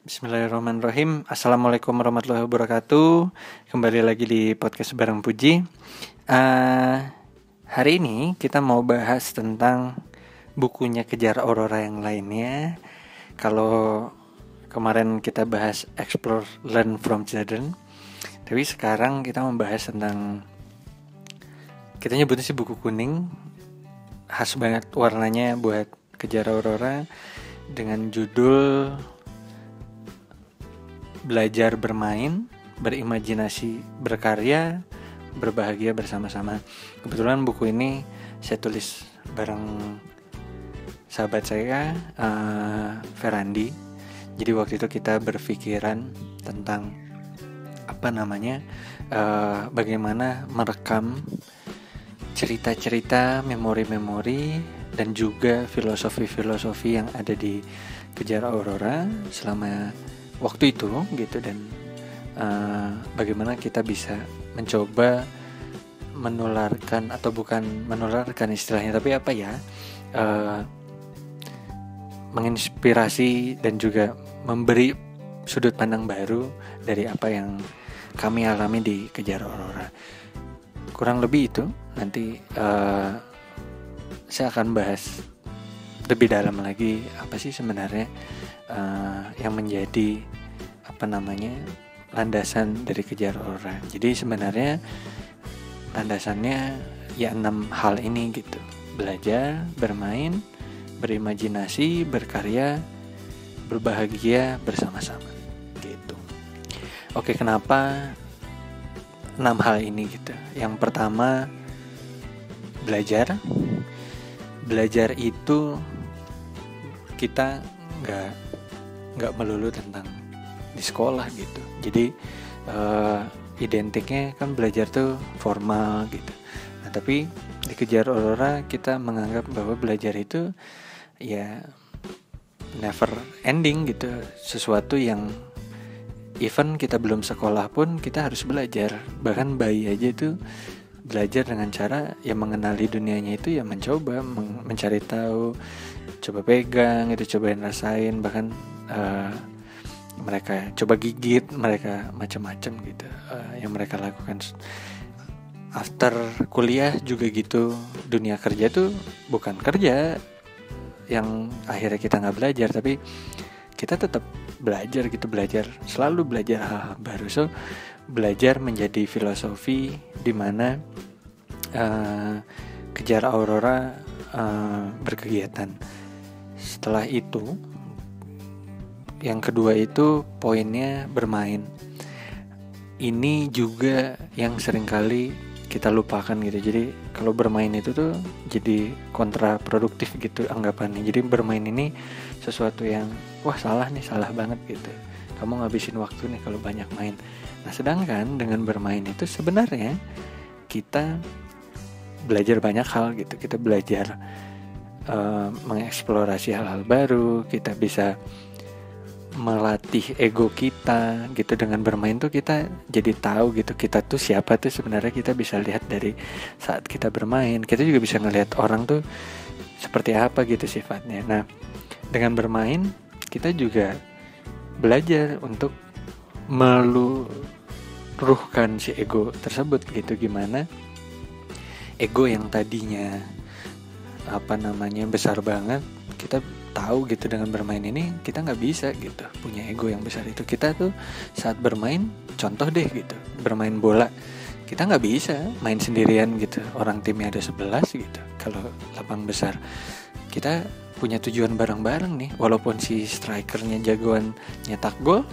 Bismillahirrahmanirrahim. Assalamualaikum warahmatullahi wabarakatuh. Kembali lagi di podcast Bareng Puji. Uh, Hari ini kita mau bahas tentang bukunya Kejar Aurora yang lainnya. Kalau kemarin kita bahas Explore, Learn from Children Tapi sekarang kita membahas tentang Kita nyebutnya sih buku kuning. Khas banget warnanya buat Kejar Aurora Dengan judul belajar bermain, berimajinasi, berkarya, berbahagia bersama-sama. Kebetulan buku ini saya tulis bareng sahabat saya, uh, Ferandi. Jadi waktu itu kita berpikiran tentang apa namanya, uh, bagaimana merekam cerita-cerita, memori-memori, dan juga filosofi-filosofi yang ada di Kejar Aurora selama waktu itu gitu dan uh, bagaimana kita bisa mencoba menularkan atau bukan menularkan istilahnya tapi apa ya uh, menginspirasi dan juga memberi sudut pandang baru dari apa yang kami alami di Kejar Aurora. Kurang lebih itu nanti uh, saya akan bahas lebih dalam lagi apa sih sebenarnya uh, yang menjadi apa namanya landasan dari kejar orang. Jadi sebenarnya landasannya ya enam hal ini gitu. Belajar, bermain, berimajinasi, berkarya, berbahagia bersama-sama gitu. Oke, kenapa enam hal ini gitu? Yang pertama belajar. Belajar itu kita nggak nggak melulu tentang di sekolah gitu. Jadi uh, identiknya kan belajar tuh formal gitu. Nah tapi dikejar Aurora kita menganggap bahwa belajar itu ya never ending gitu. Sesuatu yang even kita belum sekolah pun kita harus belajar. Bahkan bayi aja itu belajar dengan cara ya mengenali dunianya itu ya mencoba men mencari tahu coba pegang itu cobain rasain bahkan uh, mereka coba gigit mereka macam-macam gitu. Uh, yang mereka lakukan after kuliah juga gitu dunia kerja tuh bukan kerja yang akhirnya kita nggak belajar tapi kita tetap belajar gitu belajar selalu belajar hal-hal baru. So belajar menjadi filosofi di mana uh, kejar aurora uh, berkegiatan. Setelah itu yang kedua itu poinnya bermain. Ini juga yang sering kali kita lupakan gitu. Jadi kalau bermain itu tuh jadi kontraproduktif gitu anggapannya. Jadi bermain ini sesuatu yang wah salah nih salah banget gitu. Kamu ngabisin waktu nih kalau banyak main. Nah sedangkan dengan bermain itu sebenarnya kita belajar banyak hal gitu. Kita belajar uh, mengeksplorasi hal-hal baru kita bisa melatih ego kita gitu. Dengan bermain tuh kita jadi tahu gitu kita tuh siapa tuh sebenarnya. Kita bisa lihat dari saat kita bermain kita juga bisa ngelihat orang tuh seperti apa gitu sifatnya. Nah dengan bermain kita juga belajar untuk meluruhkan si ego tersebut gitu. Gimana ego yang tadinya apa namanya besar banget kita tahu gitu dengan bermain ini kita nggak bisa gitu punya ego yang besar itu. Kita tuh saat bermain contoh deh gitu bermain bola kita nggak bisa main sendirian gitu. Orang timnya ada 11 gitu kalau lapang besar. Kita punya tujuan bareng-bareng nih walaupun si strikernya jagoan nyetak gol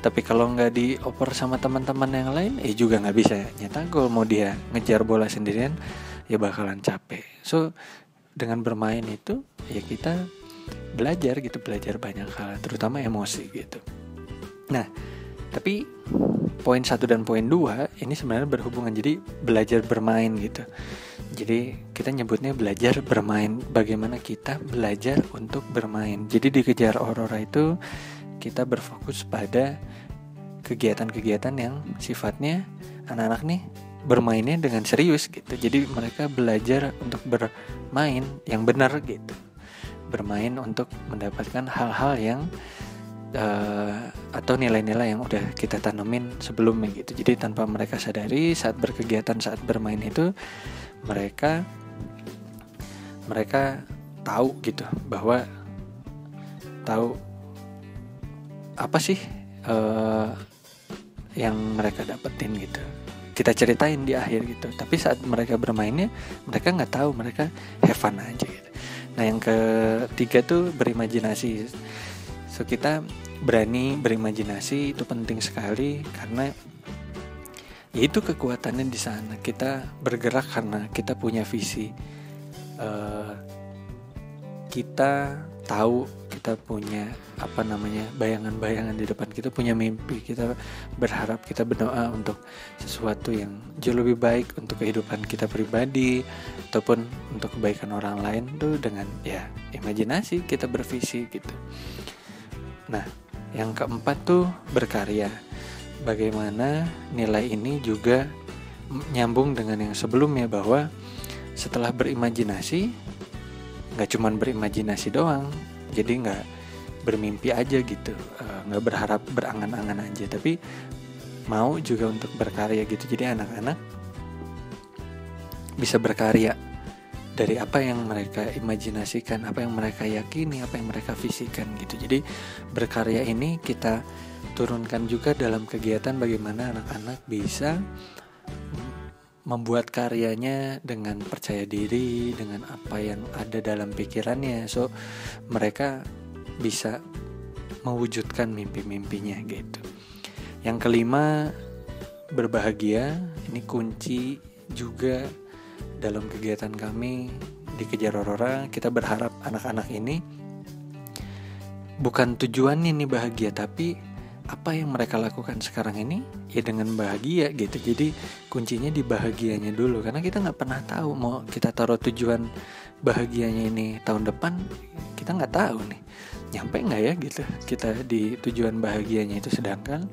tapi kalau nggak dioper sama teman-teman yang lain eh juga nggak bisa nyetak gol. Mau dia ngejar bola sendirian ya bakalan capek. So dengan bermain itu ya kita belajar gitu belajar banyak hal terutama emosi gitu. Nah tapi poin satu dan poin dua ini sebenarnya berhubungan. Jadi belajar bermain gitu. Jadi kita nyebutnya belajar bermain. Bagaimana kita belajar untuk bermain. Jadi dikejar aurora itu kita berfokus pada kegiatan-kegiatan yang sifatnya anak-anak nih bermainnya dengan serius gitu. Jadi mereka belajar untuk bermain yang benar gitu bermain untuk mendapatkan hal-hal yang uh, atau nilai-nilai yang udah kita tanemin sebelumnya gitu. Jadi tanpa mereka sadari saat berkegiatan saat bermain itu mereka mereka tahu gitu bahwa tahu apa sih uh, yang mereka dapetin gitu. Kita ceritain di akhir gitu. Tapi saat mereka bermainnya mereka nggak tahu mereka have fun aja gitu nah yang ketiga tuh berimajinasi. So kita berani berimajinasi itu penting sekali karena ya itu kekuatannya di sana. Kita bergerak karena kita punya visi. Uh, kita tahu kita punya apa namanya bayangan-bayangan di depan kita punya mimpi kita berharap kita berdoa untuk sesuatu yang jauh lebih baik untuk kehidupan kita pribadi ataupun untuk kebaikan orang lain tuh dengan ya imajinasi kita bervisi gitu. Nah yang keempat tuh berkarya. Bagaimana nilai ini juga nyambung dengan yang sebelumnya bahwa setelah berimajinasi nggak cuman berimajinasi doang jadi nggak bermimpi aja gitu eh, nggak berharap berangan-angan aja tapi mau juga untuk berkarya gitu. Jadi anak-anak bisa berkarya dari apa yang mereka imajinasikan apa yang mereka yakini apa yang mereka visikan gitu. Jadi berkarya ini kita turunkan juga dalam kegiatan bagaimana anak-anak bisa membuat karyanya dengan percaya diri dengan apa yang ada dalam pikirannya. So mereka bisa mewujudkan mimpi-mimpinya gitu. Yang kelima berbahagia. Ini kunci juga dalam kegiatan kami di Kejar Aurora kita berharap anak-anak ini bukan tujuannya nih bahagia tapi apa yang mereka lakukan sekarang ini ya dengan bahagia gitu. Jadi kuncinya di bahagianya dulu. Karena kita nggak pernah tahu mau kita taruh tujuan bahagianya ini tahun depan kita nggak tahu nih. Nyampe nggak ya gitu kita di tujuan bahagianya itu. Sedangkan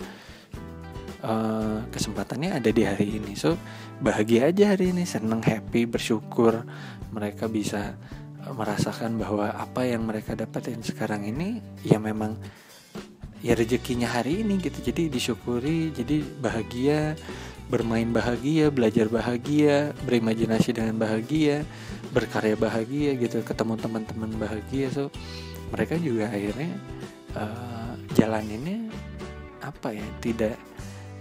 uh, kesempatannya ada di hari ini. So bahagia aja hari ini. Seneng happy bersyukur. Mereka bisa merasakan bahwa apa yang mereka dapatin sekarang ini ya memang ya rezekinya hari ini gitu. Jadi disyukuri jadi bahagia bermain bahagia belajar bahagia berimajinasi dengan bahagia berkarya bahagia gitu ketemu teman-teman bahagia. So mereka juga akhirnya uh, jalaninnya apa ya tidak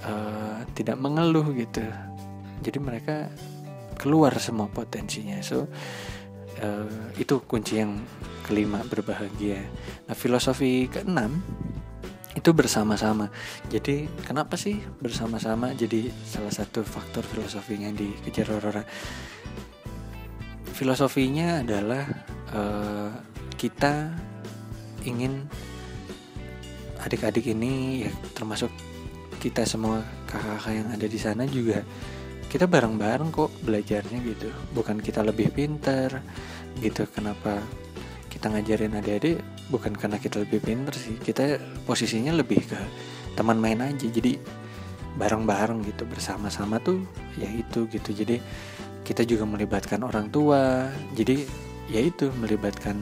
uh, tidak mengeluh gitu. Jadi mereka keluar semua potensinya. So uh, itu kunci yang kelima berbahagia. Nah filosofi keenam itu bersama-sama. Jadi kenapa sih bersama-sama jadi salah satu faktor filosofinya di kejar aurora. Filosofinya adalah uh, kita ingin adik-adik ini ya termasuk kita semua kakak-kakak yang ada di sana juga kita bareng-bareng kok belajarnya gitu. Bukan kita lebih pintar gitu. Kenapa kita ngajarin adik-adik bukan karena kita lebih pinter sih kita posisinya lebih ke teman main aja. Jadi bareng-bareng gitu bersama-sama tuh ya itu gitu. Jadi kita juga melibatkan orang tua. Jadi ya itu melibatkan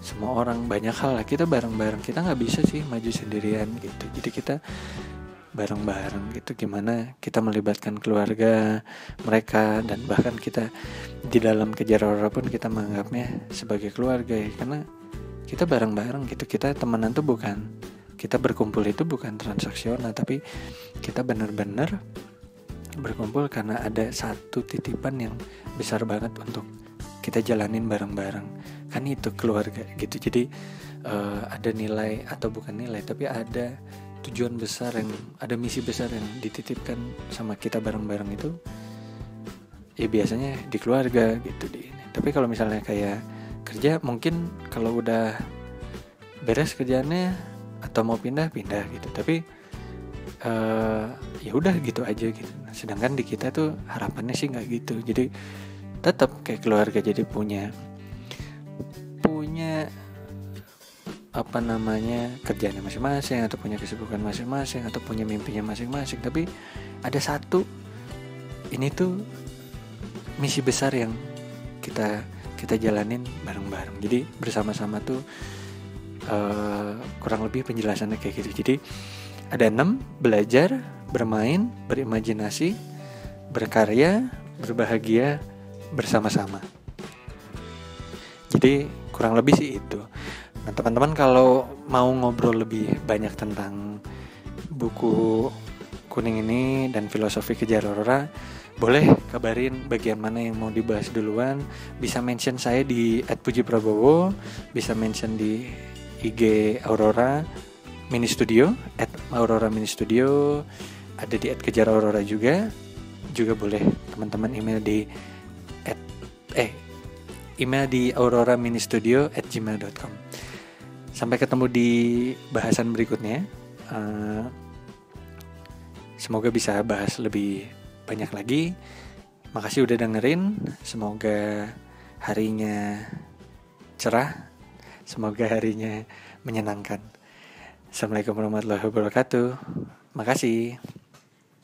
semua orang. Banyak hal lah kita bareng-bareng. Kita nggak bisa sih maju sendirian gitu. Jadi kita bareng-bareng gitu. Gimana kita melibatkan keluarga mereka dan bahkan kita di dalam kejar orang pun kita menganggapnya sebagai keluarga ya. Karena kita bareng-bareng gitu. Kita temenan tuh bukan kita berkumpul itu bukan transaksional tapi kita benar-benar berkumpul karena ada satu titipan yang besar banget untuk kita jalanin bareng-bareng. Kan itu keluarga gitu. Jadi uh, ada nilai atau bukan nilai tapi ada tujuan besar yang ada misi besar yang dititipkan sama kita bareng-bareng itu ya biasanya di keluarga gitu di tapi kalau misalnya kayak kerja mungkin kalau udah beres kerjanya atau mau pindah pindah gitu. Tapi uh, ya udah gitu aja gitu. Sedangkan di kita tuh harapannya sih nggak gitu. Jadi tetap kayak keluarga jadi punya apa namanya kerjanya masing-masing atau punya kesibukan masing-masing atau punya mimpinya masing-masing tapi ada satu ini tuh misi besar yang kita kita jalanin bareng-bareng jadi bersama-sama tuh uh, kurang lebih penjelasannya kayak gitu jadi Ada enam, belajar, bermain, berimajinasi, berkarya, berbahagia, bersama-sama. Jadi kurang lebih sih itu. Nah teman-teman kalau mau ngobrol lebih banyak tentang buku kuning ini dan filosofi kejar aurora boleh kabarin bagian mana yang mau dibahas duluan. Bisa mention saya di @pujiprabowo bisa mention di IG Aurora Mini Studio at Aurora Mini Studio ada di at kejar Aurora juga. Juga boleh teman-teman email di at, eh email di aurora mini studio at gmail.com sampai ketemu di bahasan berikutnya. Uh, semoga bisa bahas lebih banyak lagi. Makasih udah dengerin. Semoga harinya cerah. Semoga harinya menyenangkan. Assalamualaikum warahmatullahi wabarakatuh. Makasih